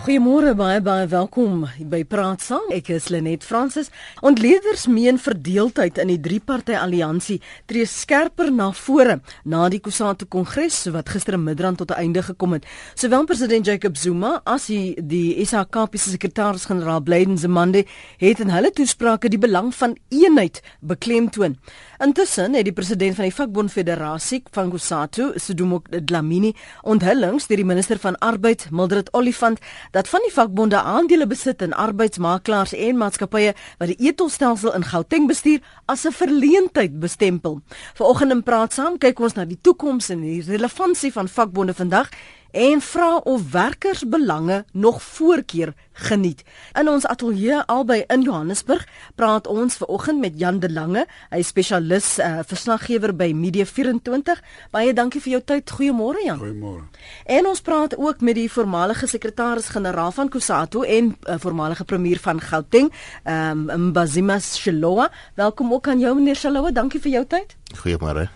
Goeiemôre baie baie welkom by Praat Saam. Ek is Lenet Fransis. Ontleeders meen verdeeldheid in die drie-party alliansie tree skerper na vore na die Kusatu Kongres wat gister in Midrand tot 'n einde gekom het. Sowel president Jacob Zuma as die, die SHK se sekretaris-generaal Blyden Zamande het in hulle toesprake die belang van eenheid beklemtoon. Intussen het die president van die vakbond federasie van Kusatu, Sudumo Dlamini, onthullings deur die minister van arbeid, Mildred Olifant dat van die vakbonde aandele besit in arbeidsmakelaars en maatskappye wat die etolstelsel in Gauteng bestuur as 'n verleentheid bestempel. Vanoggend in praat saam kyk ons na die toekoms en die relevantie van vakbonde vandag en vra of werkersbelange nog voorkeur geniet. In ons ateljee albei in Johannesburg praat ons ver oggend met Jan de Lange, hy spesialis uh, verslaggewer by Media 24. Baie dankie vir jou tyd. Goeiemôre Jan. Goeiemôre. En ons praat ook met die voormalige sekretaris-generaal van Kusatu en uh, voormalige premier van Gauteng, um, Mbazima Shilowa. Welkom ook aan jou meneer Shilowa. Dankie vir jou tyd. Goeiemôre.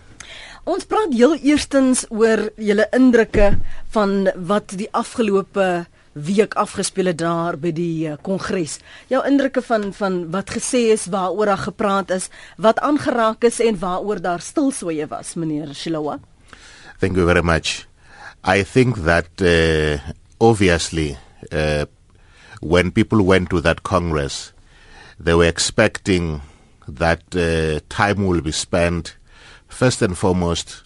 Ons praat heel eerstens oor julle indrukke van wat die afgelope week afgespeel het daar by die eh, kongres. Jou indrukke van van wat gesê is, waaroor daar gepraat is, wat aangeraak is en waaroor daar stilswye was, meneer Shilowa. Thank you very much. I think that uh, obviously uh, when people went to that congress they were expecting that uh, time will be spent first and foremost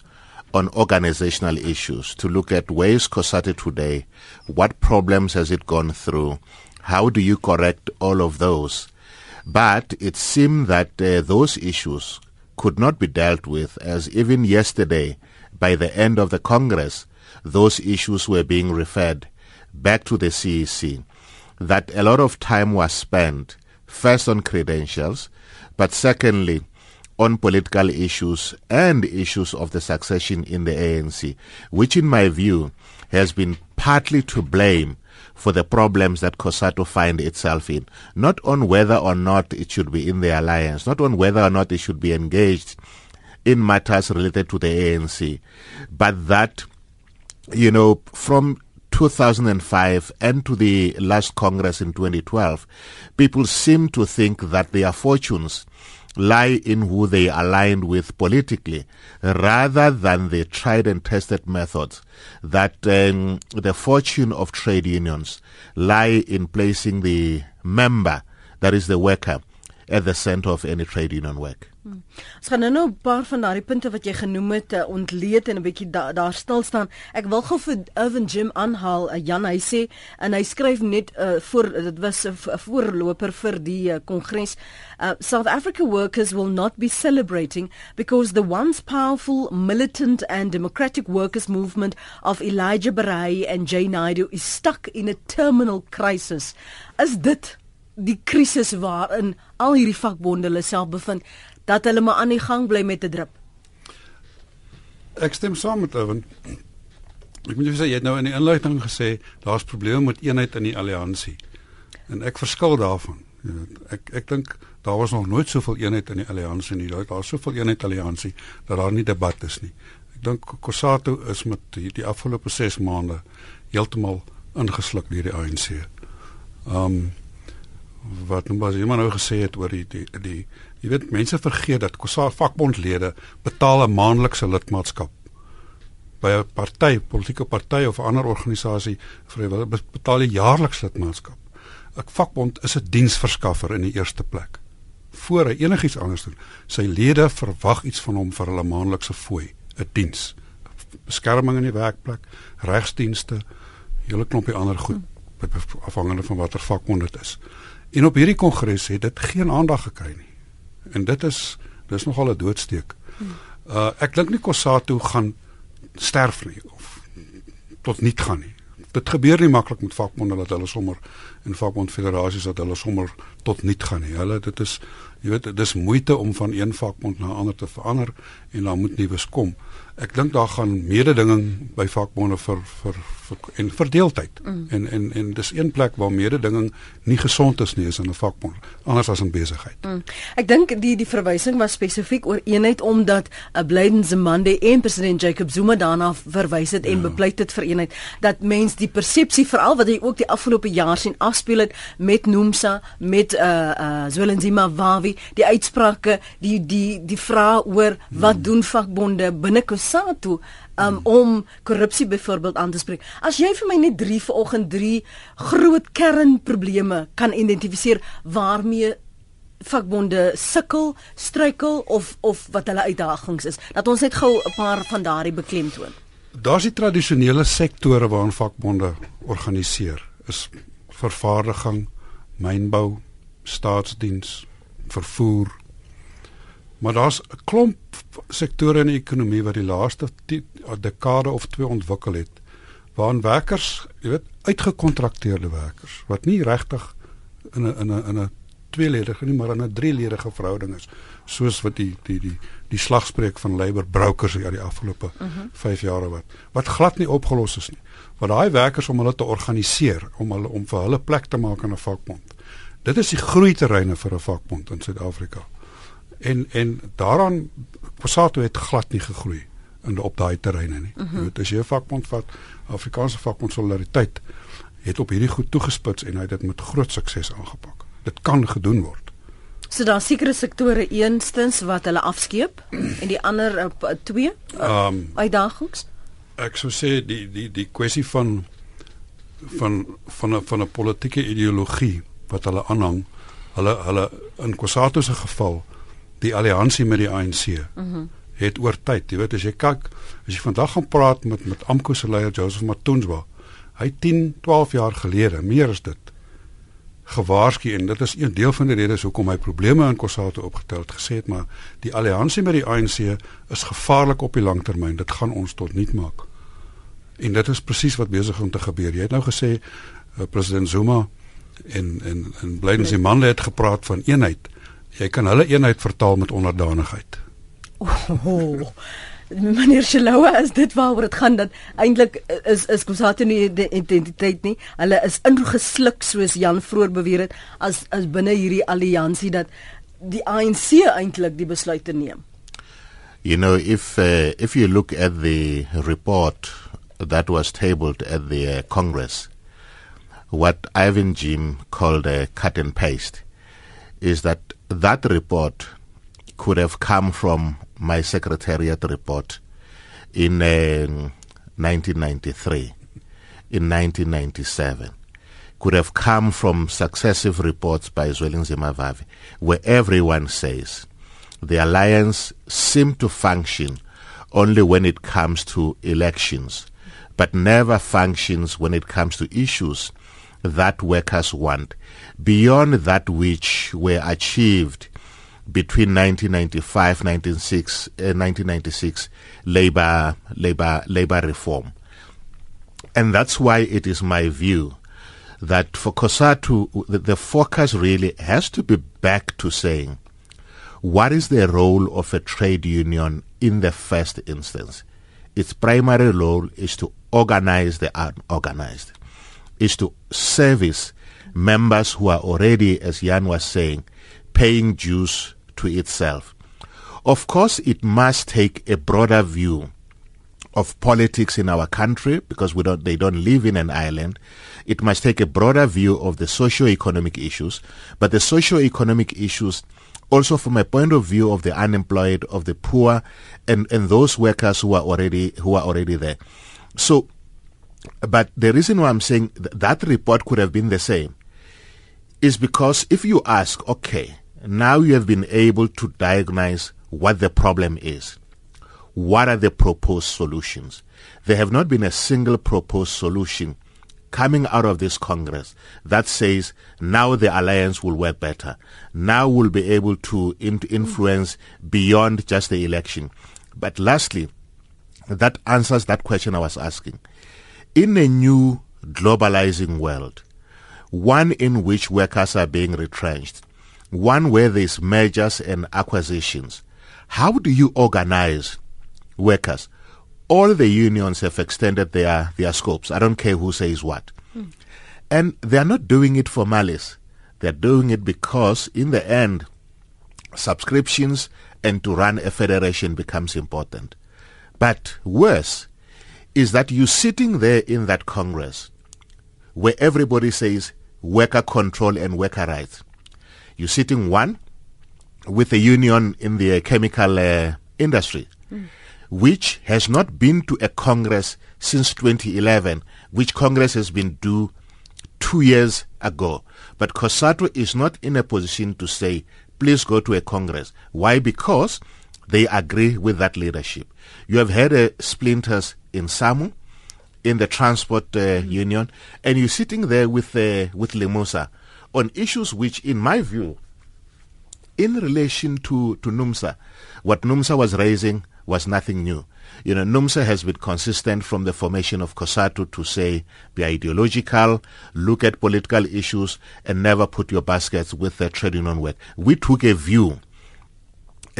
on organizational issues to look at where is COSATU today, what problems has it gone through, how do you correct all of those. But it seemed that uh, those issues could not be dealt with as even yesterday, by the end of the Congress, those issues were being referred back to the CEC. That a lot of time was spent first on credentials, but secondly, on political issues and issues of the succession in the ANC, which in my view has been partly to blame for the problems that COSATO find itself in, not on whether or not it should be in the alliance, not on whether or not it should be engaged in matters related to the ANC, but that, you know, from 2005 and to the last Congress in 2012, people seem to think that their fortunes lie in who they aligned with politically rather than the tried and tested methods that um, the fortune of trade unions lie in placing the member that is the worker at the center of any trade union work Ons gaan nou 'n paar van daardie punte wat jy genoem het uh, ontleed en 'n bietjie da, daar stil staan. Ek wil gou vir Irvin Jim aanhaal. Uh, Jan hy sê en hy skryf net uh, voor dit was 'n voorloper vir die kongres. Uh, uh, South Africa workers will not be celebrating because the once powerful militant and democratic workers movement of Elijah Barai and Jay Naidu is stuck in a terminal crisis. Is dit die krisis waarin al hierdie vakbonde hulle self bevind? Dat hulle maar aan die gang bly met 'n drip. Ek stem saam met Owen. Ek moet jou sê jy het nou in die inleiding gesê daar's probleme met eenheid in die alliansie. En ek verskil daarvan. Ek ek dink daar was nog nooit soveel eenheid in die alliansie nie. Daar is soveel eenheid alliansie dat daar nie debat is nie. Ek dink Kosato is met die, die afgelope 6 maande heeltemal ingesluk deur die ANC. Um wat nou was iemand nou gesê het oor die die, die Jy weet mense vergeet dat Kosa vakbondlede betaal 'n maandelikse lidmaatskap by 'n party, politieke party of 'n ander organisasie vrywillig betaal jy jaarliks lidmaatskap. 'n Vakbond is 'n diensverskaffer in die eerste plek. Voor hy enigiets anders doen, sy lede verwag iets van hom vir hulle maandelikse fooi, 'n diens. Beskerming in die werkplek, regsdienste, hele klompie ander goed, afhangende van watter vakbond dit is. En op hierdie kongres het dit geen aandag gekry nie. En dit is dis nogal 'n doodsteek. Uh ek dink nie Kosato gaan sterf nie of tot niet gaan nie. Dit gebeur nie maklik met vakbonde dat hulle sommer in vakbond federasies dat hulle sommer tot niet gaan nie. Hulle dit is jy weet dis moeite om van een vakbond na 'n ander te verander en dan moet nuus kom. Ek dink daar gaan mededinging by vakbonde vir vir, vir en verdeeldheid. Mm. En en en dis een plek waar mededinging nie gesond is nie is in 'n vakbond, anders as in besigheid. Mm. Ek dink die die verwysing was spesifiek oor eenheid omdat uh, Blyden Zimande en president Jacob Zuma daarna verwys het en ja. bepleit het vir eenheid dat mens die persepsie veral wat hy ook die afgelope jaar sien afspeel het met Nomsa, met uh uh Zwelenzima Wawi, die uitsprake, die die die vrae oor wat mm. doen vakbonde binne SATU um, hmm. om korrupsie byvoorbeeld aan te spreek. As jy vir my net 3 vanoggend 3 groot kernprobleme kan identifiseer waarmee vakbonde sukkel, struikel of of wat hulle uitdagings is, dat ons net gou 'n paar van daardie beklemtoon. Daar's die tradisionele sektore waarin vakbonde organiseer. Is vervaardiging, mynbou, staatsdiens, vervoer, Maar daar's 'n klomp sektore in die ekonomie wat die laaste dekade of twee ontwikkel het waarin werkers, jy weet, uitgekontrakteerde werkers wat nie regtig in 'n in 'n in 'n tweeledige nie, maar in 'n drieledige verhouding is, soos wat die die die die slagspreuk van labor brokers hier die afgelope 5 uh -huh. jare wat wat glad nie opgelos is nie. Wat daai werkers om hulle te organiseer, om hulle om vir hulle plek te maak in 'n vakbond. Dit is die groeiterreine vir 'n vakbond in Suid-Afrika en en daaraan Passato het glad nie gegroei in op daai terreine nie. Uh -huh. Jy weet as jy 'n vakbond vat, Afrikaanse vakbond solidariteit het op hierdie goed toegespits en hy het dit met groot sukses aangepak. Dit kan gedoen word. So daar sekere sektore eerstens wat hulle afskeep en die ander op uh, twee uh, um, uitdagings. Ek sou sê die die die kwessie van van van 'n van 'n politieke ideologie wat hulle aanhang. Hulle hulle in Kwasatu se geval die alliansie met die ANC. Mm het oor tyd, jy weet as jy kyk, as jy vandag gaan praat met met AMKU se leier Joseph Matunzwa, hy 10, 12 jaar gelede, meer as dit gewaarsku en dit is een deel van die redes hoekom hy probleme in Kossate opgetel het gesê het maar die alliansie met die ANC is gevaarlik op die langtermyn dit gaan ons tot niet maak. En dit is presies wat besig om te gebeur jy het nou gesê uh, president Zuma en en en Blyden Zimande het gepraat van eenheid Jy kan hulle eenheid vertaal met onderdanigheid. Oh, meneer Shelowa, is dit waaroor dit gaan dat eintlik is is Kusate nie die identiteit nie. Hulle is ingesluk soos Jan vroeër beweer het as as binne hierdie alliansie dat die ANC eintlik die besluite neem. You know if uh, if you look at the report that was tabled at the uh, Congress what Ivan Jim called a cut and paste is that that report could have come from my secretariat report in uh, 1993, in 1997, could have come from successive reports by Zwelinzima Vavi, where everyone says the alliance seemed to function only when it comes to elections, but never functions when it comes to issues that workers want. Beyond that which were achieved between 1995 1996 uh, 1996 labor labor labor reform. And that's why it is my view that for COSATU the, the focus really has to be back to saying what is the role of a trade union in the first instance? Its primary role is to organize the unorganized is to service members who are already, as Jan was saying, paying dues to itself. Of course, it must take a broader view of politics in our country because we don't, they don't live in an island. It must take a broader view of the socio-economic issues, but the socio-economic issues also from a point of view of the unemployed, of the poor, and, and those workers who are already who are already there. So but the reason why I'm saying th- that report could have been the same is because if you ask, okay, now you have been able to diagnose what the problem is. What are the proposed solutions? There have not been a single proposed solution coming out of this Congress that says now the alliance will work better. Now we'll be able to in- influence beyond just the election. But lastly, that answers that question I was asking in a new globalizing world, one in which workers are being retrenched, one where there's mergers and acquisitions, how do you organize workers all the unions have extended their, their scopes. I don't care who says what. Mm. And they are not doing it for malice. They're doing it because, in the end, subscriptions and to run a federation becomes important. But worse is that you're sitting there in that Congress where everybody says worker control and worker rights. You're sitting one with a union in the chemical uh, industry, mm. which has not been to a Congress since 2011, which Congress has been due two years ago. But COSATU is not in a position to say, please go to a Congress. Why? Because they agree with that leadership. You have had uh, splinters in SAMU, in the transport uh, mm-hmm. union, and you're sitting there with uh, with Lemosa on issues which, in my view, in relation to to NUMSA, what NUMSA was raising was nothing new. You know, NUMSA has been consistent from the formation of COSATU to say be ideological, look at political issues, and never put your baskets with the trade union work. We took a view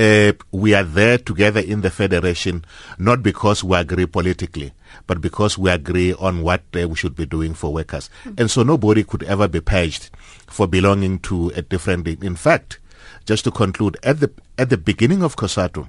uh, we are there together in the federation not because we agree politically, but because we agree on what uh, we should be doing for workers. Mm-hmm. And so nobody could ever be paged for belonging to a different. In fact, just to conclude, at the at the beginning of COSATU,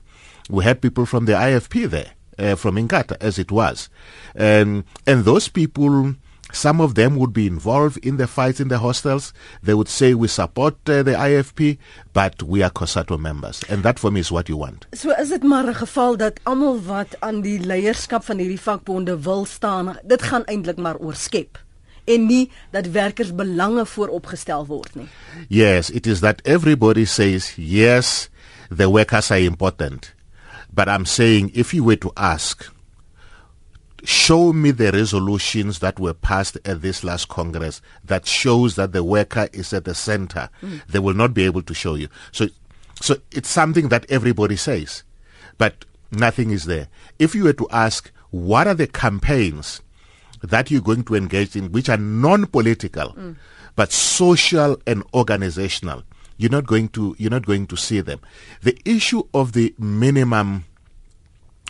we had people from the IFP there, uh, from Inkatha, as it was, and and those people some of them would be involved in the fights in the hostels. They would say we support uh, the IFP, but we are COSATU members. And that for me is what you want. So is dit maar 'n geval dat almal wat aan die leierskap van hierdie vakbonde wil staan, dit gaan eintlik maar oor skep en nie dat werkers belange vooropgestel word nie. Yes, it is that everybody says yes, the workers are important. But I'm saying if you were to ask show me the resolutions that were passed at this last Congress that shows that the worker is at the center. Mm. They will not be able to show you. So, so it's something that everybody says, but nothing is there. If you were to ask, what are the campaigns that you're going to engage in, which are non-political, mm. but social and organizational? You're not going to you're not going to see them. The issue of the minimum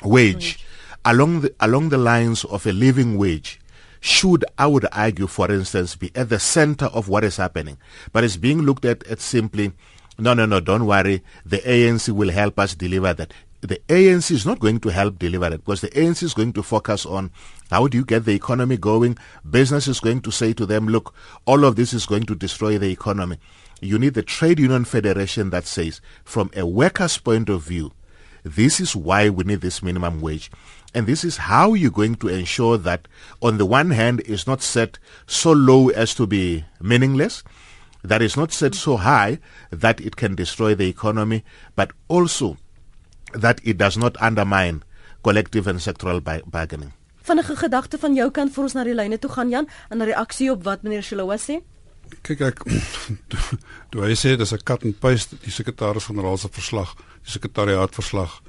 wage. wage along the, along the lines of a living wage should, I would argue, for instance, be at the center of what is happening. But it's being looked at as simply, no, no, no, don't worry, the ANC will help us deliver that. The ANC is not going to help deliver it because the ANC is going to focus on how do you get the economy going. Business is going to say to them, look, all of this is going to destroy the economy. You need the trade union federation that says, from a worker's point of view, this is why we need this minimum wage. And this is how you're going to ensure that, on the one hand, it's not set so low as to be meaningless, that it's not set so high that it can destroy the economy, but also that it does not undermine collective and sectoral bargaining. Vinnige gedagte van jou kant vir ons na die lyne toe gaan Jan en 'n reaksie op wat meneer Shilowa sê. Kyk ek toe hy sê dis 'n cut and paste die sekretaris-generaal se verslag, die sekretariaat verslag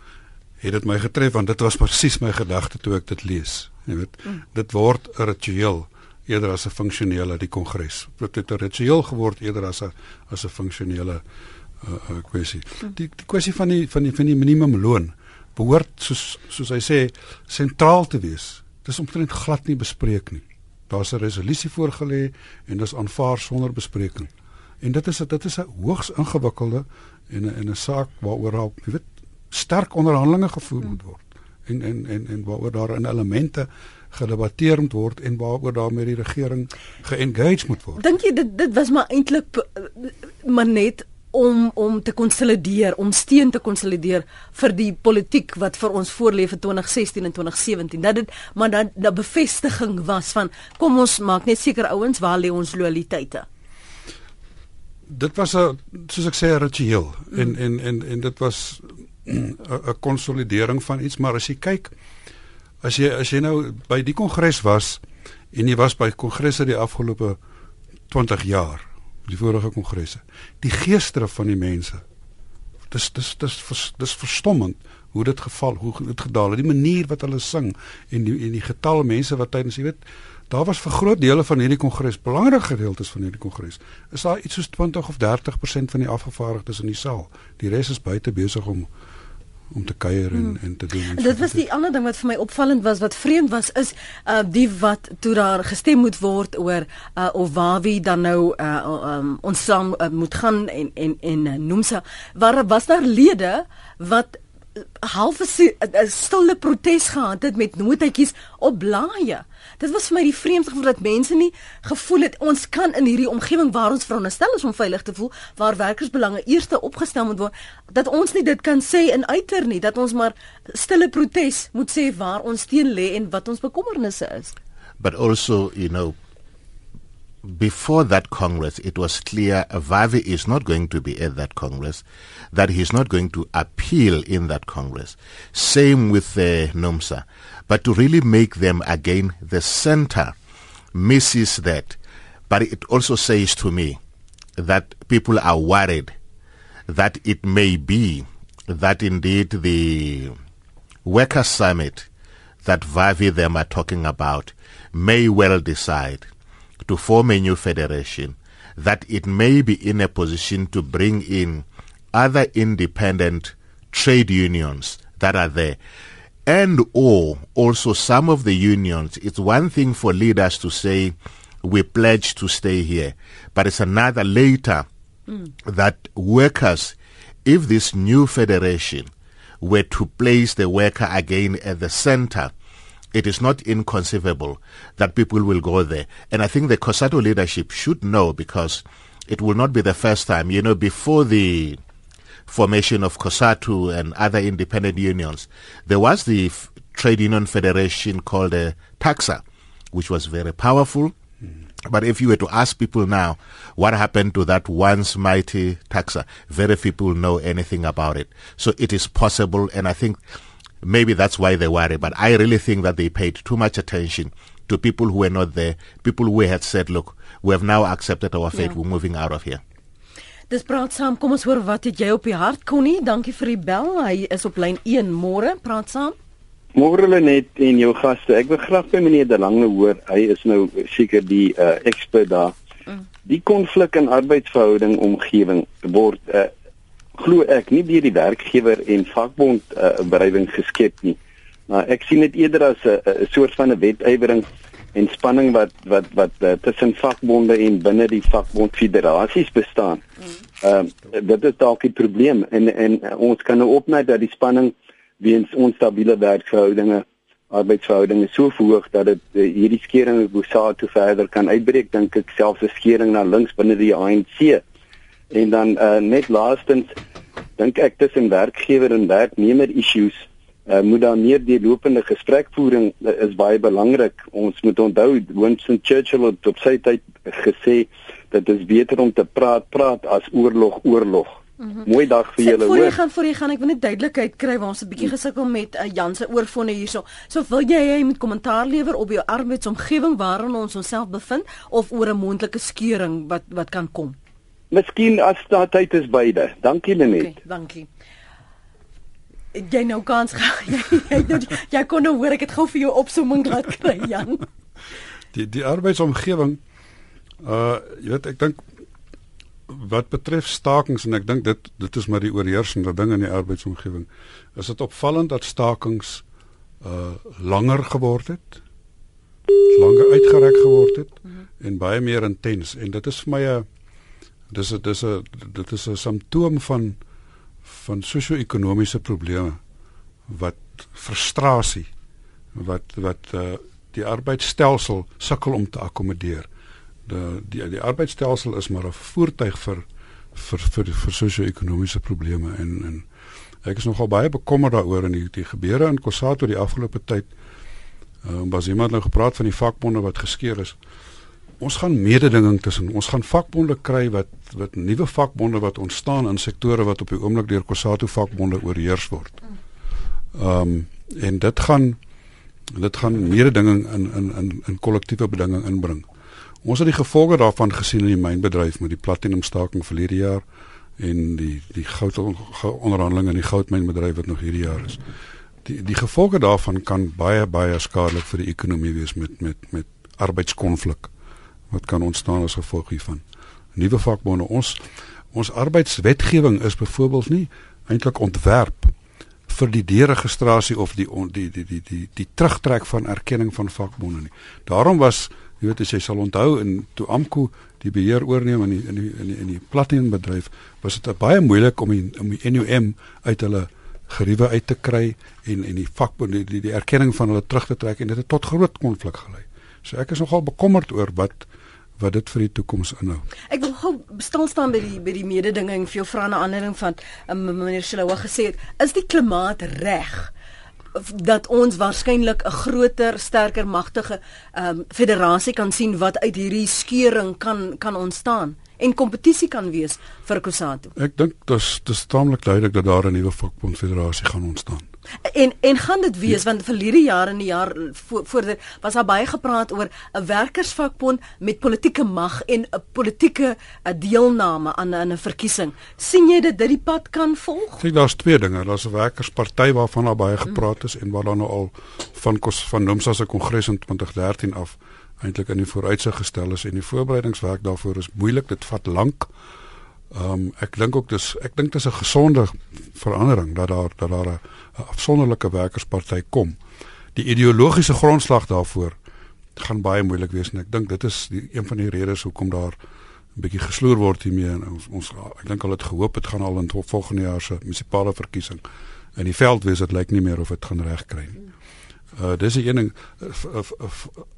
het dit my getref want dit was presies my gedagte toe ek dit lees. Jy weet, mm. dit word 'n ritueel eerder as 'n funksionele die kongres. Dit het 'n ritueel geword eerder as 'n as 'n funksionele uh, uh, kwessie. Mm. Die die kwessie van die van die van die minimumloon behoort soos soos hy sê sentraal te wees. Dis omtrent glad nie bespreek nie. Daar's 'n resolusie voorgelê en dit is aanvaar sonder bespreking. En dit is dit is 'n hoogs ingewikkelde en en 'n saak waaroor al jy weet sterk onderhandelinge gevoer moet word en en en en waaroor daar in elemente gedebatteer moet word en waaroor daar met die regering geengage moet word. Dink jy dit dit was maar eintlik maar net om om te konsolideer, om steun te konsolideer vir die politiek wat vir ons voorlê vir 2016 en 2017. Dat dit maar dat 'n bevestiging was van kom ons maak net seker ouens waar lê ons loyaliteite. Dit was 'n soos ek sê 'n ritueel mm. en en en en dit was 'n konsolidering van iets, maar as jy kyk as jy as jy nou by die kongres was en jy was by kongresse die afgelope 20 jaar, die vorige kongresse, die geesdrif van die mense. Dis dis dis dis, dis verstommend hoe dit geval, hoe dit gedaal het, die manier wat hulle sing en die en die getal mense wat tydens jy weet Daar was vir groot dele van hierdie kongres, belangrike gedeeltes van hierdie kongres, is daar iets soos 20 of 30% van die afgevaardigdes in die saal. Die res is buite besig om om te kuier en hmm. en te doen. Dit was die ander ding wat vir my opvallend was wat vreemd was is uh die wat toe daar gestem moet word oor uh of waar wie dan nou uh um, ons saam uh, moet gaan en en en uh, Nomsa waar was daar lede wat half 'n stille protes gehad het met notetjies op blaaie. Dit was vir my die vreemdste gevoel dat mense nie gevoel het ons kan in hierdie omgewing waar ons veronderstel is om veilig te voel, waar werkersbelange eerste opgestel moet word, dat ons nie dit kan sê in uiter nie, dat ons maar stille protes moet sê waar ons steun lê en wat ons bekommernisse is. But also, you know, before that Congress, it was clear Vavi is not going to be at that Congress, that he's not going to appeal in that Congress. Same with uh, NUMSA. But to really make them again the center misses that. But it also says to me that people are worried that it may be that indeed the workers' summit that Vavi them are talking about may well decide to form a new federation, that it may be in a position to bring in other independent trade unions that are there. And or also some of the unions, it's one thing for leaders to say, we pledge to stay here. But it's another later mm. that workers, if this new federation were to place the worker again at the center, it is not inconceivable that people will go there. And I think the COSATU leadership should know because it will not be the first time. You know, before the formation of COSATU and other independent unions, there was the f- trade union federation called uh, TAXA, which was very powerful. But if you were to ask people now what happened to that once mighty taxa, very few people know anything about it. So it is possible, and I think maybe that's why they worry. But I really think that they paid too much attention to people who were not there, people who had said, look, we have now accepted our fate, yeah. we're moving out of here. Dis praat saam. Kom ons hoor wat het jy op die hart Connie? Dankie vir die bel. Hy is op lyn 1 môre. Praat saam. Môre hulle net en jou gaste. Ek wil graag by meneer De Lange hoor. Hy is nou seker die uh, ekspert daar. Mm. Die konflik in arbeidsverhouding omgewing word uh, glo ek nie deur die werkgewer en vakbond uh, beweging geskep nie. Maar ek sien dit eerder as 'n soort van 'n wetywering en spanning wat wat wat uh, tussen vakbonde en binne die vakbond federasies bestaan. Ehm uh, dit is dalk die probleem en en uh, ons kan nou opmerk dat die spanning weens onstabiele werkverhoudinge arbeidsverhoudinge so verhoog dat dit uh, hierdie skering op Bosa toe verder kan uitbreek dink ek selfs 'n skering na links binne die ANC. En dan uh, net laastens dink ek tussen werkgewer en werknemer issues uh, moet daar meer deurlopende gesprekvoering uh, is baie belangrik. Ons moet onthou Winston Churchill het op sy tyd gesê dat dit beter om te praat praat as oorlog oorlog. Mm -hmm. Mooi dag vir julle hoor. Voor jy gaan voor jy gaan ek wil net duidelikheid kry waar ons 'n bietjie gesukkel met uh, Jan se oorfonde hierso. So wil jy jy moet kommentaar lewer op jou arbeidsomgewing waarin ons onsself bevind of oor 'n moontlike skeuring wat wat kan kom? Miskien as daar tyd is beide. Dankie Lenet. Okay, dankie. Jy nou kans jy jy, nou, jy kon nou hoor ek het gou vir jou opsomming laat kry Jan. Die die arbeidsomgewing uh jy weet ek dink wat betref stakings en ek dink dit dit is maar die oorheersende ding in die arbeidsomgewing. Is dit opvallend dat stakings uh langer geword het? Langer uitgereik geword het mm -hmm. en baie meer intens en dit is vir my 'n dis 'n dis 'n dit is 'n simptoom van van sosio-ekonomiese probleme wat frustrasie wat wat uh, die arbeidsstelsel sukkel om te akkommodeer. Die die die arbeidsstelsel is maar 'n voertuig vir vir vir, vir sosio-ekonomiese probleme en en ek is nogal baie bekommerd daaroor en die, die gebeure in Kosato die afgelope tyd. Ehm uh, was iemand nou gepraat van die vakbonde wat geskeur is ons gaan mededinging tussen ons gaan vakbonde kry wat wat nuwe vakbonde wat ontstaan in sektore wat op die oomblik deur Kosato vakbonde oorheers word. Ehm um, en dit gaan dit gaan mededinging in in in in kollektiewe bedinging inbring. Ons het die gevolge daarvan gesien in die mynbedryf met die platinum staking verlede jaar en die die goud onderhandelinge in die goudmynbedryf wat nog hierdie jaar is. Die die gevolge daarvan kan baie baie skadelik vir die ekonomie wees met met met arbeidskonflik wat kan ontstaan as gevolg hiervan. Nuwe vakbonde ons ons arbeidswetgewing is byvoorbeeld nie eintlik ontwerp vir die deregistrasie of die on, die, die die die die terugtrek van erkenning van vakbonde nie. Daarom was jy weet as jy sal onthou in toe Amko die beheer oorneem in die in die in die, in die platinum bedryf was dit baie moeilik om die om die NUM uit hulle geriewe uit te kry en en die vakbond die, die, erkenning van hulle terug te trek en dit het tot groot konflik gelei. So ek is nogal bekommerd oor wat wat dit vir die toekoms inhou. Ek wil gou stil staan by die by die mededinging vir jou vra 'n aanleiding van um, meneer Shilowa gesê het, is die klimaat reg dat ons waarskynlik 'n groter, sterker, magtige ehm um, federasie kan sien wat uit hierdie skeuring kan kan ontstaan en kompetisie kan wees vir Kusatu. Ek dink dis dis taamlik duidelik dat daar 'n nuwe vakbond federasie gaan ontstaan. En en gaan dit wees ja. want verlede jaar en die jaar voor voor was daar baie gepraat oor 'n werkersvakbond met politieke mag en 'n politieke deelname aan 'n verkiesing. sien jy dat dit die pad kan volg? Kyk, daar's twee dinge. Daar's 'n werkersparty waarvan daar baie gepraat is en wat dan nou al van kos van Nomsa se kongres in 2013 af eintlik in die vooruitsig gestel is en die voorbereidingswerk daarvoor is moeilik. Dit vat lank. Ehm um, ek dink ook dis ek dink dis 'n gesonde verandering dat daar dat daar 'n afsonderlike werkersparty kom. Die ideologiese grondslag daarvoor gaan baie moeilik wees en ek dink dit is die, een van die redes hoekom daar 'n bietjie gesloer word hiermee en ons, ons ek dink al het gehoop dit gaan al in volgende jaar se munisipale verkiesing in die veld wees dit lyk nie meer of dit gaan regkry nie. Uh dis 'n ding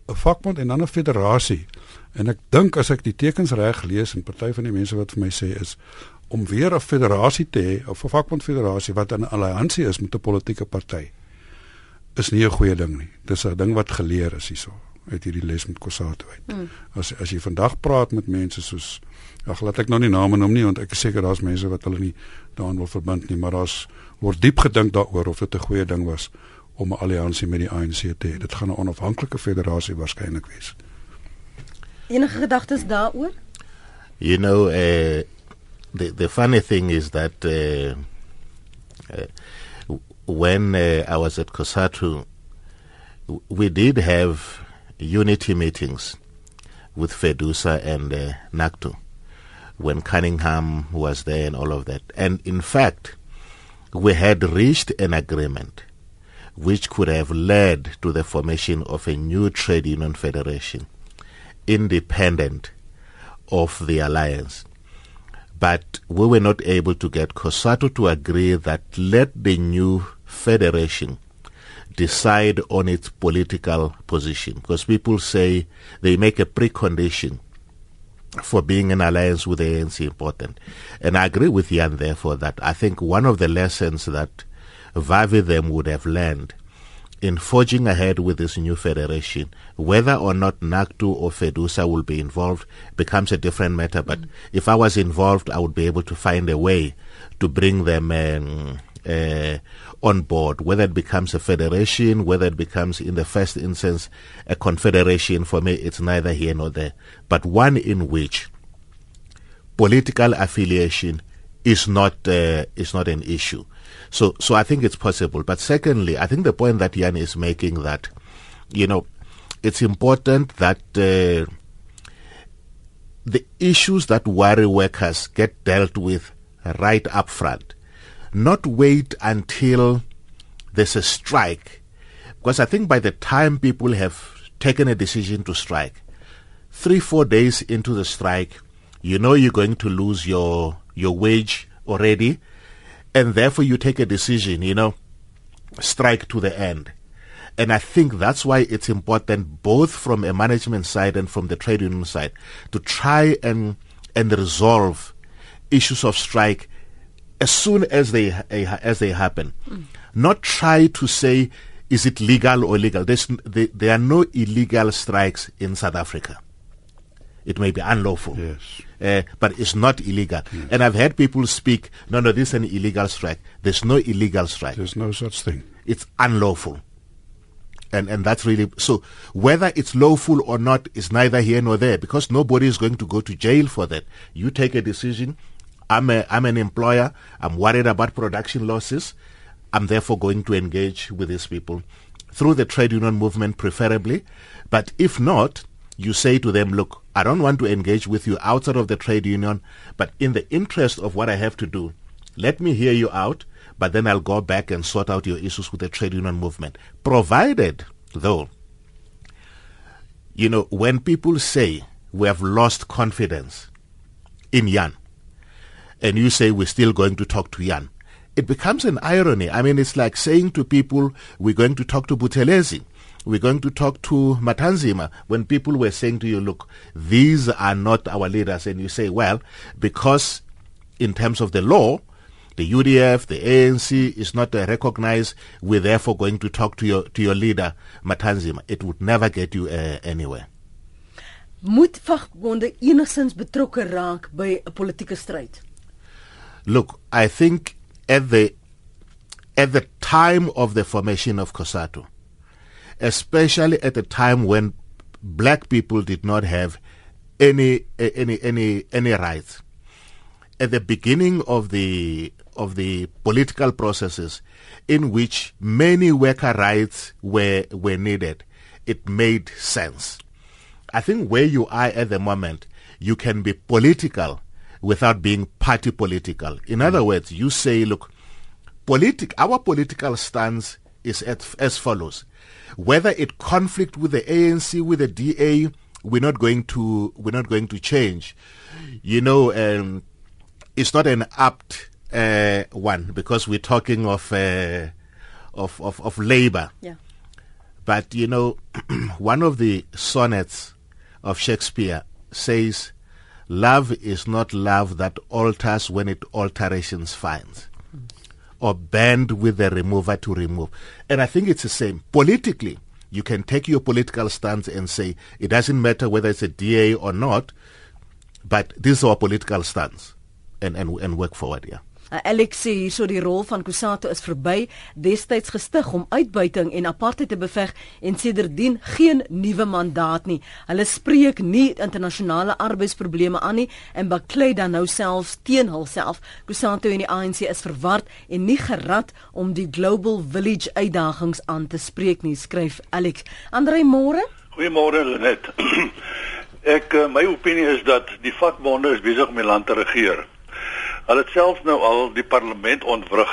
'n vakbond en dan 'n federasie. En ek dink as ek die tekens reg lees en party van die mense wat vir my sê is om weer 'n federasie te hê of 'n vakbond federasie wat 'n alliansie is met 'n politieke party is nie 'n goeie ding nie. Dis 'n ding wat geleer is hierso uit hierdie les met Kosato uit. Mm. As as jy vandag praat met mense soos ag laat ek nou nie name noem nie want ek is seker daar's mense wat hulle nie daaraan wil verbind nie, maar daar's word diep gedink daaroor of dit 'n goeie ding was om 'n alliansie met die ANC te hê. Dit gaan 'n onafhanklike federasie waarskynlik wees. Enige gedagtes daaroor? You know, uh the the funny thing is that uh, uh, when uh, I was at Kosatu, we did have unity meetings with Fedusa and uh, Naktu when Cunningham was there and all of that. And in fact, we had reached an agreement which could have led to the formation of a new trade union federation independent of the alliance but we were not able to get COSATU to agree that let the new federation decide on its political position. Because people say they make a precondition for being in alliance with the ANC important. And I agree with Jan therefore that I think one of the lessons that Vavi them would have learned in forging ahead with this new federation. Whether or not NACTU or FEDUSA will be involved becomes a different matter. But mm. if I was involved, I would be able to find a way to bring them um, uh, on board. Whether it becomes a federation, whether it becomes, in the first instance, a confederation, for me, it's neither here nor there. But one in which political affiliation is not uh, is not an issue. So, so I think it's possible. But secondly, I think the point that Jan is making that, you know, it's important that uh, the issues that worry workers get dealt with right up front, not wait until there's a strike. Because I think by the time people have taken a decision to strike, three, four days into the strike, you know you're going to lose your your wage already and therefore you take a decision, you know, strike to the end. And I think that's why it's important, both from a management side and from the trade union side, to try and and resolve issues of strike as soon as they as they happen. Mm. Not try to say is it legal or illegal. There's, there, there are no illegal strikes in South Africa. It may be unlawful. Yes uh, but it's not illegal. Yes. And I've heard people speak, no, no, this is an illegal strike. There's no illegal strike. There's no such thing. It's unlawful. And, and that's really so whether it's lawful or not is neither here nor there because nobody is going to go to jail for that. You take a decision. I'm a I'm an employer. I'm worried about production losses. I'm therefore going to engage with these people through the trade union movement preferably. But if not, you say to them, look, I don't want to engage with you outside of the trade union, but in the interest of what I have to do, let me hear you out, but then I'll go back and sort out your issues with the trade union movement. Provided, though, you know, when people say we have lost confidence in Jan, and you say we're still going to talk to Jan, it becomes an irony. I mean, it's like saying to people, we're going to talk to Buthelezi. We're going to talk to Matanzima when people were saying to you, look, these are not our leaders. And you say, well, because in terms of the law, the UDF, the ANC is not uh, recognized. We're therefore going to talk to your to your leader, Matanzima. It would never get you uh, anywhere. Moet vakbonde enigstens betrokke raak by 'n politieke stryd? Look, I think at the at the time of the formation of COSATU, especially at a time when black people did not have any any any any rights. At the beginning of the of the political processes in which many worker rights were were needed, it made sense. I think where you are at the moment, you can be political without being party political. In other mm. words, you say, look, politic our political stance is as, as follows. Whether it conflict with the ANC, with the DA, we're not going to we're not going to change. You know, um, it's not an apt uh, one because we're talking of uh, of, of of labor. Yeah. But you know, one of the sonnets of Shakespeare says, "Love is not love that alters when it alterations finds." Or bend with the remover to remove. And I think it's the same. Politically, you can take your political stance and say it doesn't matter whether it's a DA or not, but this is our political stance and, and, and work forward, yeah. Uh, Alex sê hierso die rol van Kusato is verby, destyds gestig om uitbuiting en apartheid te beveg en sedertdien geen nuwe mandaat nie. Hulle spreek nie internasionale arbeidsprobleme aan nie en baklei dan nou selfs teen hulself. Kusato en die ANC is verward en nie gerad om die Global Village uitdagings aan te spreek nie, skryf Alex. Andre môre? Goeiemôre Lenet. Ek eh, my opinie is dat die vakbonde is besig om die land te regeer. Hulle het self nou al die parlement ontwrig.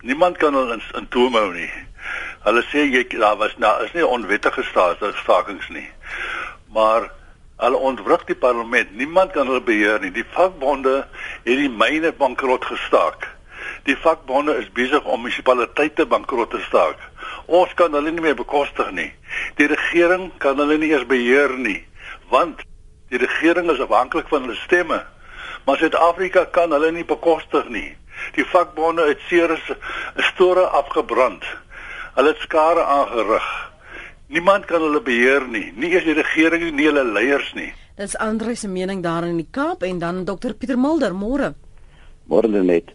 Niemand kan hulle in, in toom hou nie. Hulle sê jy daar was nou is nie onwettige staatstakings nie. Maar hulle ontwrig die parlement. Niemand kan hulle beheer nie. Die vakbonde het die myne bankrot gestaak. Die vakbonde is besig om munisipaliteite bankrot te staak. Ons kan hulle nie meer bekostig nie. Die regering kan hulle nie eens beheer nie, want die regering is afhanklik van hulle stemme maar Suid-Afrika kan hulle nie bekostig nie. Die vakbonde het seers store afgebrand. Hulle het skare aangerig. Niemand kan hulle beheer nie, nie eens die regering nie, nie hulle leiers nie. Dis Andre se mening daar in die Kaap en dan Dr Pieter Mulder môre. Môre net.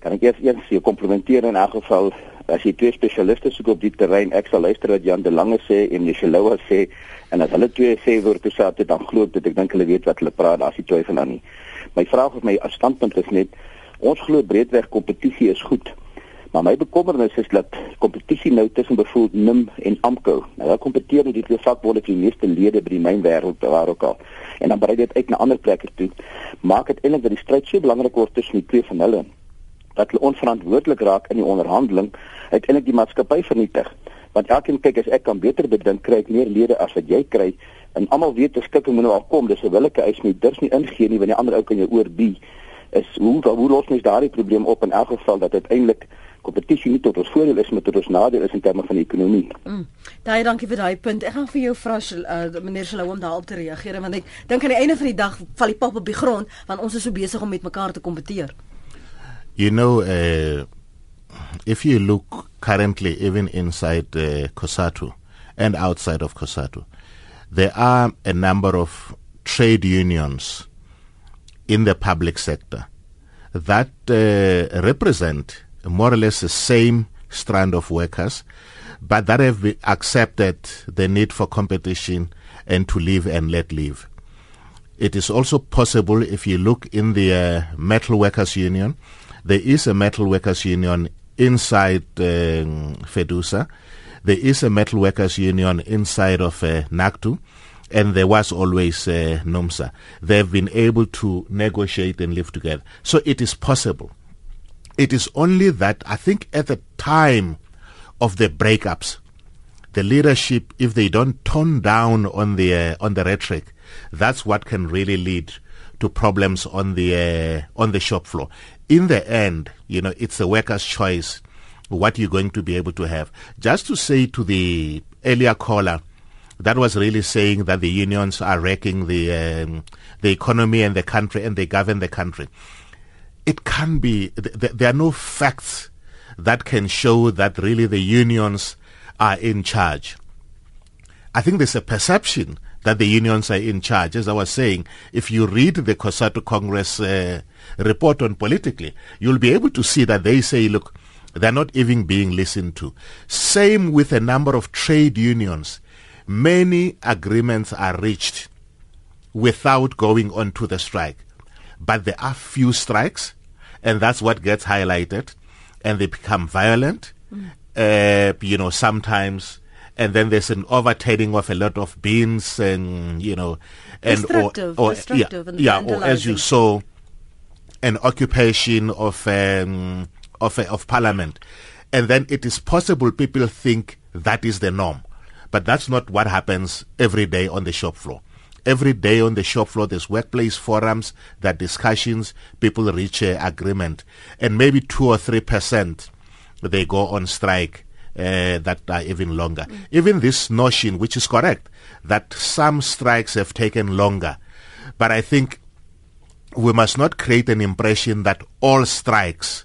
Kan ek eers eers jou komplimenteer in elk geval as jy twee spesialiste soek op die terrein. Ek sal luister wat Jan de Lange sê en Jesheloua sê en as hulle twee sê oor toe saat dit dan glo ek dit ek dink hulle weet wat hulle praat. Daar's nie twyfel aan nie. My vraag of my standpunt is net ons glo breedweg kompetisie is goed. Maar my bekommernis is dat kompetisie nou tussen byvoorbeeld NIM en AMKU. Nou daar kompeteer die twee vakbonde vir die meeste lede by die mynwêreld waar ook al. En dan brei dit uit na ander plekke toe. Maak dit eintlik dat die stryd so belangrik word tussen die twee van hulle dat hulle onverantwoordelik raak in die onderhandeling uiteindelik die maatskappy vernietig. Want elkeen kyk as ek kan beter bedink kry ek meer lede as wat jy kry en almal weet 'n skikking moet nou al kom dis 'n willeke eis nie dis nie ingee nie want die ander ou kan jou oorbie is hoe hoe los mens daardie probleem op in elk geval dat uiteindelik kompetisie nie tot ons voordeel is maar tot ons nadeel is in terme van die ekonomie. Mm. Daai dankie vir daai punt. Ek gaan vir jou vra uh, meneer Shalom om daarop te reageer want ek dink aan die einde van die dag val die pap op die grond want ons is so besig om met mekaar te kompeteer. You know uh, if you look currently even inside uh, COSATU and outside of COSATU there are a number of trade unions in the public sector that uh, represent more or less the same strand of workers, but that have accepted the need for competition and to live and let live. It is also possible if you look in the uh, metal workers union, there is a metal workers union inside um, Fedusa there is a metal workers union inside of uh, NACTU, and there was always uh, NUMSA. They've been able to negotiate and live together. So it is possible It is only that I think at the time of the breakups, the leadership, if they don't tone down on the uh, on the rhetoric, that's what can really lead to problems on the uh, on the shop floor. In the end, you know, it's a worker's choice what you're going to be able to have. Just to say to the earlier caller, that was really saying that the unions are wrecking the um, the economy and the country and they govern the country. It can be. Th- th- there are no facts that can show that really the unions are in charge. I think there's a perception that the unions are in charge. As I was saying, if you read the COSATU Congress uh, report on politically, you'll be able to see that they say, look, they're not even being listened to. Same with a number of trade unions. Many agreements are reached without going on to the strike. But there are few strikes, and that's what gets highlighted, and they become violent. Mm. Uh, you know, sometimes and then there's an overturning of a lot of beans and you know and or, or yeah, yeah or as you saw an occupation of um, of of parliament. And then it is possible people think that is the norm but that's not what happens every day on the shop floor. Every day on the shop floor there's workplace forums that discussions people reach a agreement and maybe 2 or 3% they go on strike uh, that are even longer. Mm. Even this notion, which is correct, that some strikes have taken longer. But I think we must not create an impression that all strikes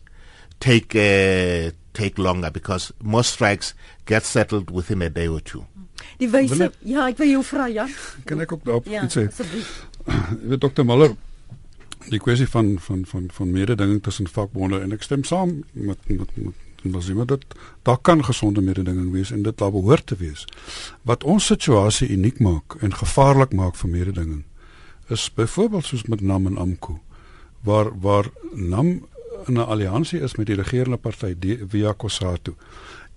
take uh, take longer because most strikes get settled within a day or two. Die wyse ja, ek wil jou vra ja. Kan ek ook daarop ja, iets sê? Jy weet Dr. Muller die kwessie van van van van mededinging tussen vakbonde en ek stem saam met met, met en dan sien we dat daar kan gesonde mededinging wees en dit daar behoort te wees. Wat ons situasie uniek maak en gevaarlik maak vir mededinging is byvoorbeeld soos met NAM en AMKU waar waar NAM 'n alliansie is met die regerende party via COSATU.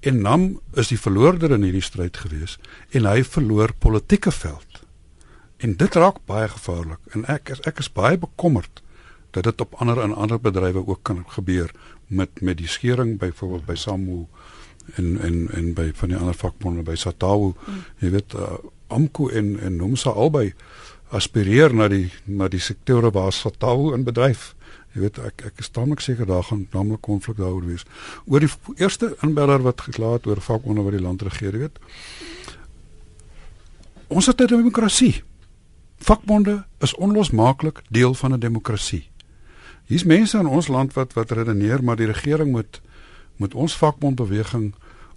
En NAM is die verloorder in hierdie stryd gewees en hy verloor politieke veld. En dit raak baie gevaarlik en ek is ek is baie bekommerd dat dit op ander en ander bedrywe ook kan gebeur met met die skering byvoorbeeld by Samu en en en by van die ander vakbonde by Satawu mm. jy weet uh, Amku en en Nomsa albei aspireer na die na die sektore waar Satawu in bedryf. Jy weet ek ek is tamelik seker daar gaan naamlik konflik daaroor wees. Oor die eerste inbeller wat gekla het oor vakbonde wat die land regeer weet. Ons het 'n demokrasie vakbonde is onlosmaaklik deel van 'n demokrasie Hier's mense in ons land wat wat redeneer maar die regering moet moet ons vakbondbeweging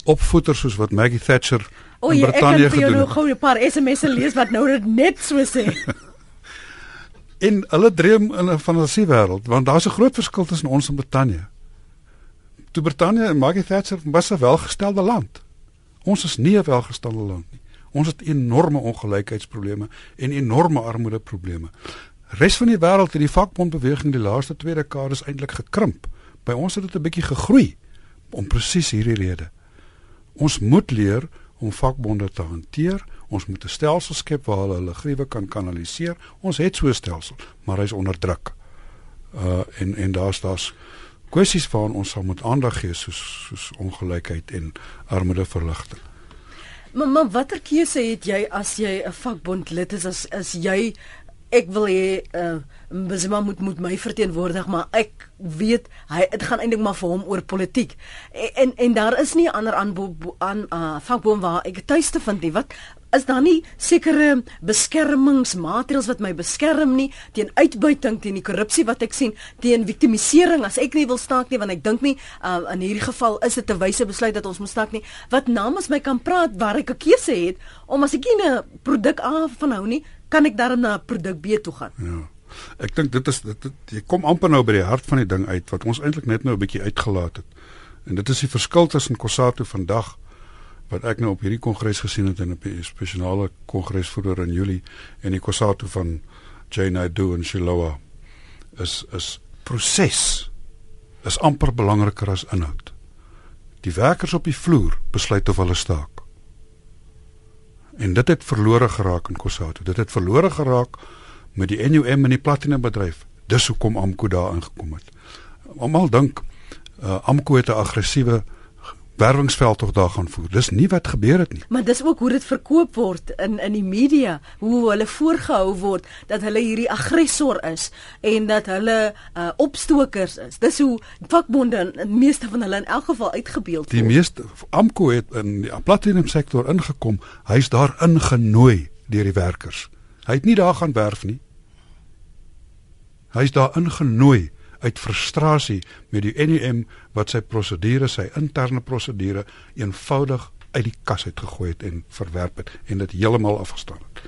opvoeder soos wat Maggie Thatcher o, in Brittanje gedoen het. O, ek kan nou gou 'n paar SMS'e lees wat nou dit net so sê. in hulle dream in 'n fantasie wêreld want daar's 'n groot verskil tussen ons en Brittanje. Toe Brittanje en Maggie Thatcher was 'n welgestelde land. Ons is nie 'n welgestelde land nie. Ons het enorme ongelykheidsprobleme en enorme armoedeprobleme res van die wêreld het die vakbondbeweging die laaste twee dekades eintlik gekrimp. By ons het dit 'n bietjie gegroei om presies hierdie rede. Ons moet leer om vakbonde te hanteer. Ons moet 'n stelsel skep waar hulle hulle gruwe kan kanaliseer. Ons het so 'n stelsel, maar hy's onder druk. Uh en en daar's daar's kwessies waaraan ons sal moet aandag gee soos soos ongelykheid en armoedeverligting. Maar, maar watter keuse het jy as jy 'n vakbond lid is as as jy ek wil hê uh, Mbizima moet moet my verteenwoordig maar ek weet hy dit gaan eintlik maar vir hom oor politiek. En en, en daar is nie ander aan aan uh, vakboom waar ek tuis te vind nie. Wat is daar nie sekere beskermingsmaatreëls wat my beskerm nie teen uitbuiting teen die korrupsie wat ek sien teen victimisering? As ek nie wil staak nie want ek dink nie uh, in hierdie geval is dit 'n wyse besluit dat ons moet staak nie. Wat namens my kan praat waar ek 'n keuse het om as ek nie 'n produk aan van hou nie kan ek daarna na produk B toe gaan. Ja. Ek dink dit is dit, dit jy kom amper nou by die hart van die ding uit wat ons eintlik net nou 'n bietjie uitgelaat het. En dit is die verskil tussen Kossatu vandag wat ek nou op hierdie kongres gesien het in 'n spesiale kongres vroeër in Julie en die Kossatu van Jane Adu en Shilowa is is proses is amper belangriker as inhoud. Die werkers op die vloer besluit of hulle staak. En dit het verlore geraak in Kusatu. Dit het verlore geraak met die NUM en die platinum bedryf. Dis hoekom Amko daar ingekom het. Almal dink uh, Amko het 'n aggressiewe werwingsveld tog daar gaan voer. Dis nie wat gebeur het nie. Maar dis ook hoe dit verkoop word in in die media, hoe hulle voorgehou word dat hulle hierdie aggressor is en dat hulle uh, opstokers is. Dis hoe vakbonde in, in meeste van hulle in elk geval uitgebeeld word. Die meeste Amko het in die platinum sektor ingekom. Hy's daar ingenooi deur die werkers. Hy het nie daar gaan werf nie. Hy's daar ingenooi uit frustrasie met die NUM wat sy prosedure, sy interne prosedure eenvoudig uit die kas uit gegooi het en verwerp het en dit heeltemal afgestaan het.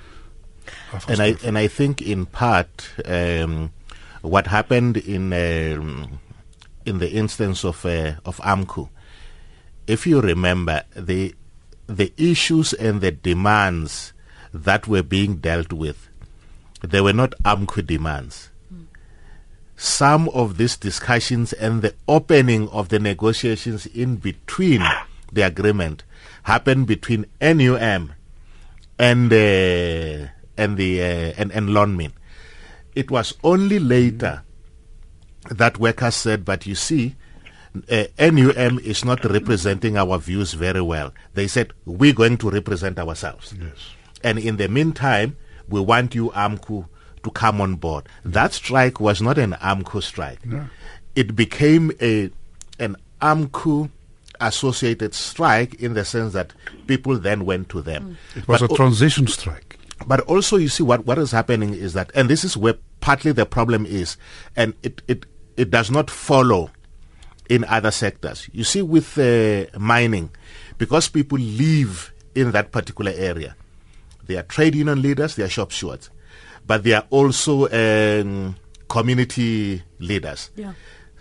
And I and I think in part um what happened in um, in the instance of uh, of Amco if you remember the the issues and the demands that were being dealt with they were not Amco demands some of these discussions and the opening of the negotiations in between the agreement happened between NUM and uh, and the uh, and, and Lonmin. It was only later that workers said, "But you see, uh, NUM is not representing our views very well." They said, "We're going to represent ourselves." Yes. And in the meantime, we want you, AMCU, to come on board. That strike was not an AMCO strike. It became a an AMCO associated strike in the sense that people then went to them. Mm. It was but a transition strike. But also you see what, what is happening is that and this is where partly the problem is and it, it, it does not follow in other sectors. You see with uh, mining because people live in that particular area. They are trade union leaders, they are shop stewards but they are also um, community leaders. Yeah.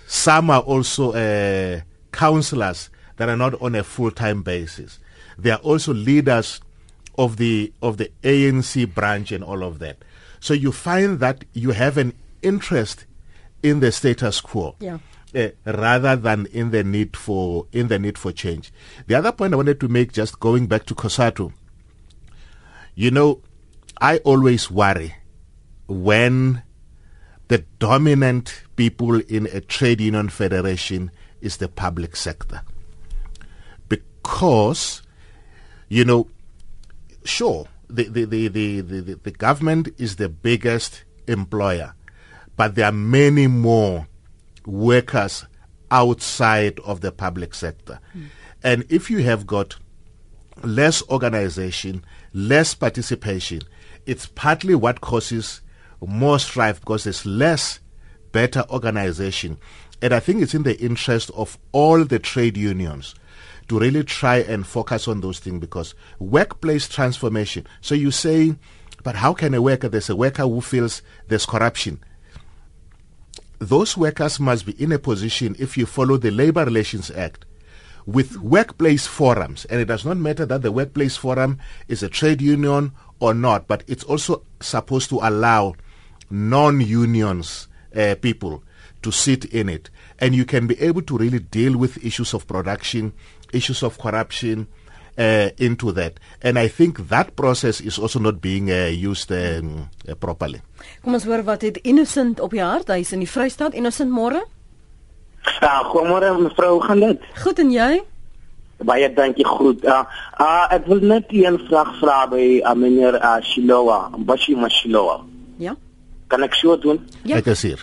Some are also uh, counselors that are not on a full-time basis. They are also leaders of the of the ANC branch and all of that. So you find that you have an interest in the status quo. Yeah. Uh, rather than in the need for in the need for change. The other point I wanted to make, just going back to COSATU, you know, I always worry when the dominant people in a trade union federation is the public sector. Because, you know, sure, the, the, the, the, the, the government is the biggest employer, but there are many more workers outside of the public sector. Mm. And if you have got less organization, less participation, it's partly what causes more strife because there's less better organization. And I think it's in the interest of all the trade unions to really try and focus on those things because workplace transformation. So you say, but how can a worker, there's a worker who feels there's corruption. Those workers must be in a position, if you follow the Labor Relations Act, with workplace forums, and it does not matter that the workplace forum is a trade union or not, but it's also supposed to allow non-unions uh, people to sit in it. And you can be able to really deal with issues of production issues of corruption uh, into that. And i think that process is also not being uh, used um, uh, properly. Kom ons hoor wat het innocent op die hart. Hy's in die vrystaat. Innocent môre? Ja goeiemôre mevrou. Gaan dit? Goed en jy? Baie dankie goed uh, uh, ek wil net een vraag vra by uh, meneer uh, Shilowa Bashi Mashilowa ja Kan ek so doen? Ja. Ek is hier.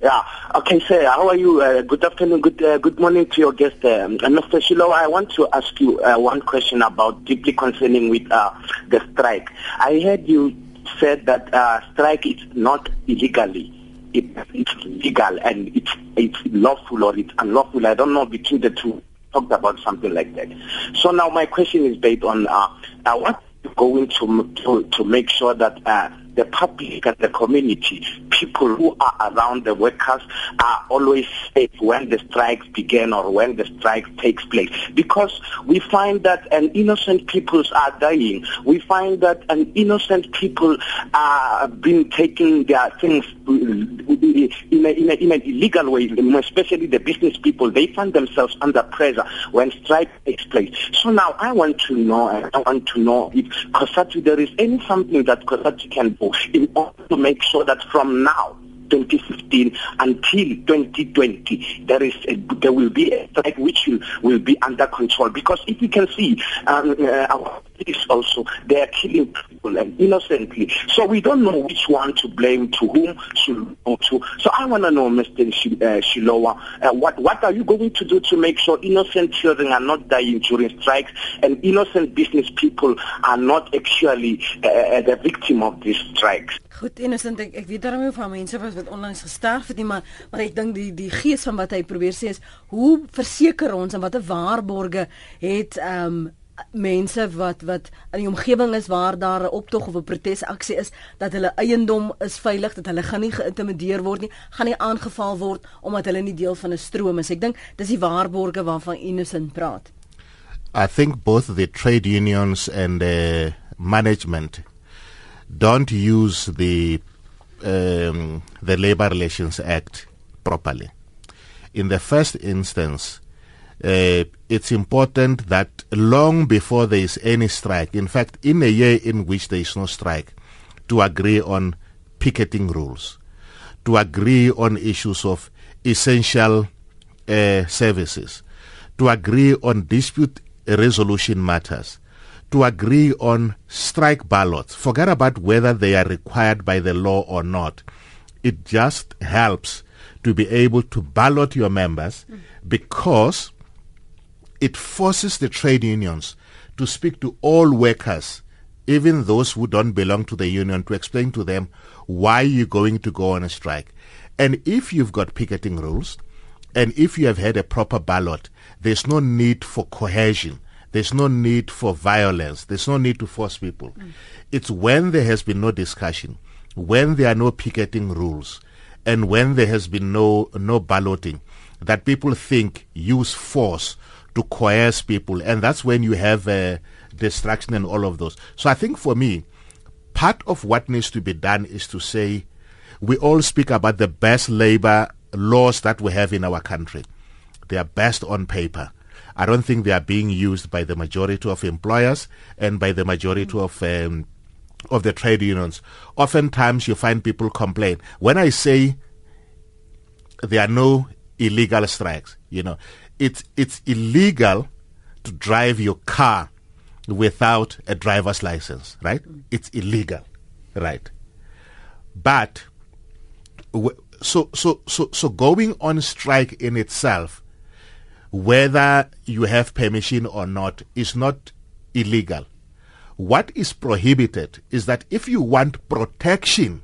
Yeah. Okay, sir. How are you? Uh, good afternoon. Good uh, good morning to your guest, um, uh, Mr. Shilo. I want to ask you uh, one question about deeply concerning with uh, the strike. I heard you said that uh, strike is not illegally. It, it's legal and it's it's lawful or it's unlawful. I don't know between the two. Talked about something like that. So now my question is based on uh, uh, what going to to to make sure that. Uh, the public and the community, people who are around the workers are always safe when the strikes begin or when the strike takes place. Because we find that an innocent people are dying. We find that an innocent people are being taking their things in, a, in, a, in an illegal way, especially the business people. They find themselves under pressure when strike takes place. So now I want to know, I want to know if COSATU, there is any something that COSATU can do in order to make sure that from now 2015 until 2020 there is a, there will be a strike which will, will be under control. Because if you can see um, uh, our police also they are killing people and innocently. So we don't know which one to blame to whom to to. So I want to know Mr. Sh- uh, Shilowa uh, what what are you going to do to make sure innocent children are not dying during strikes and innocent business people are not actually uh, the victim of these strikes Goed, innocent ek, ek weet daarmee van mense wat onlangs gesterf het nie, maar maar ek dink die die gees van wat hy probeer sê is hoe verseker ons en watter waarborge het ehm um, mense wat wat in die omgewing is waar daar 'n optog of 'n protesaksie is dat hulle eiendom is veilig dat hulle gaan nie geïntimideer word nie gaan nie aangeval word omdat hulle nie deel van 'n stroom is. Ek dink dis die waarborge waarvan Innocent praat. I think both the trade unions and the management don't use the um, the Labor Relations Act properly. In the first instance, uh, it's important that long before there is any strike, in fact, in a year in which there is no strike, to agree on picketing rules, to agree on issues of essential uh, services, to agree on dispute resolution matters, to agree on strike ballots. Forget about whether they are required by the law or not. It just helps to be able to ballot your members because it forces the trade unions to speak to all workers, even those who don't belong to the union, to explain to them why you're going to go on a strike. And if you've got picketing rules, and if you have had a proper ballot, there's no need for cohesion there's no need for violence. There's no need to force people. Mm. It's when there has been no discussion, when there are no picketing rules, and when there has been no no balloting, that people think use force to coerce people, and that's when you have uh, destruction and all of those. So I think for me, part of what needs to be done is to say we all speak about the best labor laws that we have in our country. They are best on paper. I don't think they are being used by the majority of employers and by the majority of um, of the trade unions. Oftentimes, you find people complain when I say there are no illegal strikes. You know, it's it's illegal to drive your car without a driver's license, right? It's illegal, right? But so so so so going on strike in itself whether you have permission or not is not illegal. What is prohibited is that if you want protection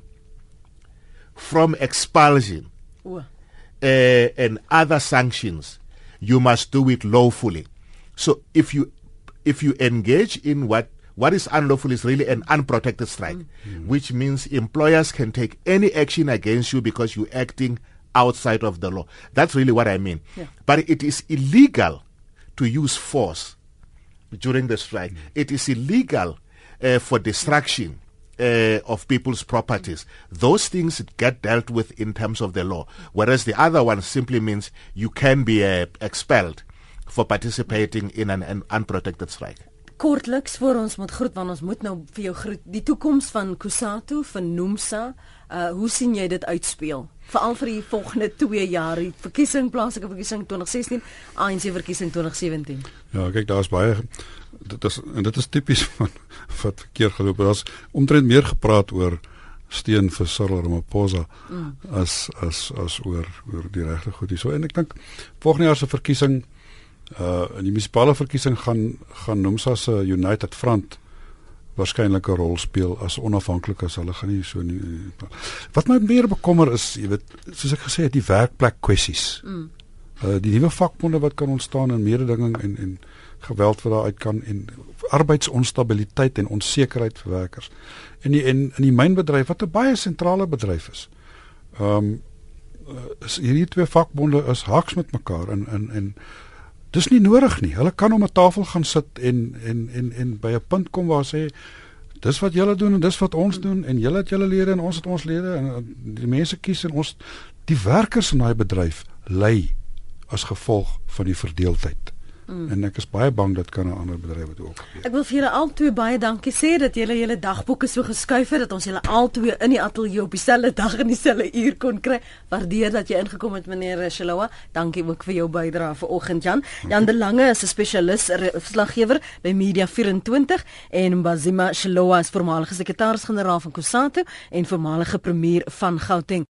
from expulsion uh, and other sanctions, you must do it lawfully. So if you if you engage in what what is unlawful is really an unprotected strike, mm-hmm. which means employers can take any action against you because you're acting outside of the law. That's really what I mean. Yeah. But it is illegal to use force during the strike. Mm. It is illegal uh, for destruction. Uh, of people's properties. Those things get dealt with in terms of the law, whereas the other one simply means you can be uh, expelled for participating in an, an unprotected strike. Kortliks voor ons moet groet want ons moet nou vir jou groet. Die toekoms van Kusatu, van Nomsa, uh hoe sien jy dit uitspeel? Veral vir die volgende 2 jaar, die verkiesing plaaslike verkiesing 2016, ANC verkiesing 2017. Ja, kyk, daar's baie dit is en dit is tipies van wat verkeer geloop het. Daar's omtrent meer gepraat oor steen vir Cyril Ramaphosa mm. as as as oor oor die regte goed hier. So en ek dink volgende jaar se verkiesing uh in die munisipale verkiesing gaan gaan Nomsa se United Front waarskynlik 'n rol speel as onafhanklik as hulle gaan nie so nie. Wat my meer bekommer is, jy weet, soos ek gesê het, die werkplek kwessies. Mm. Uh die nuwe vakbonde wat kan ontstaan in mededinging en en geweld wat daar uit kan en arbeidsonstabiliteit en onsekerheid vir werkers. En die en in die mynbedryf wat 'n baie sentrale bedryf is. Um is hierdie twee vakbonde is haks met mekaar en en en Dis nie nodig nie. Hulle kan om 'n tafel gaan sit en en en en by 'n punt kom waar sê dis wat julle doen en dis wat ons doen en julle het julle lede en ons het ons lede en die mense kies en ons die werkers in daai bedryf ly as gevolg van die verdeeldheid Mm. En ek is baie bang dit kan 'n ander bedryf dit ook gebeur. Ek wil vir julle albei baie dankie sê dat julle julle dagboeke so geskuif het dat ons julle albei in die ateljee op dieselfde dag en dieselfde uur kon kry. Waardeer dat jy ingekom het meneer Shilowa. Dankie ook vir jou bydrae vanoggend Jan. Jan de Lange is 'n spesialis verslaggewer by Media 24 en Mbazima Shilowa is voormalige sekretaris-generaal van Kusatu en voormalige premier van Gauteng.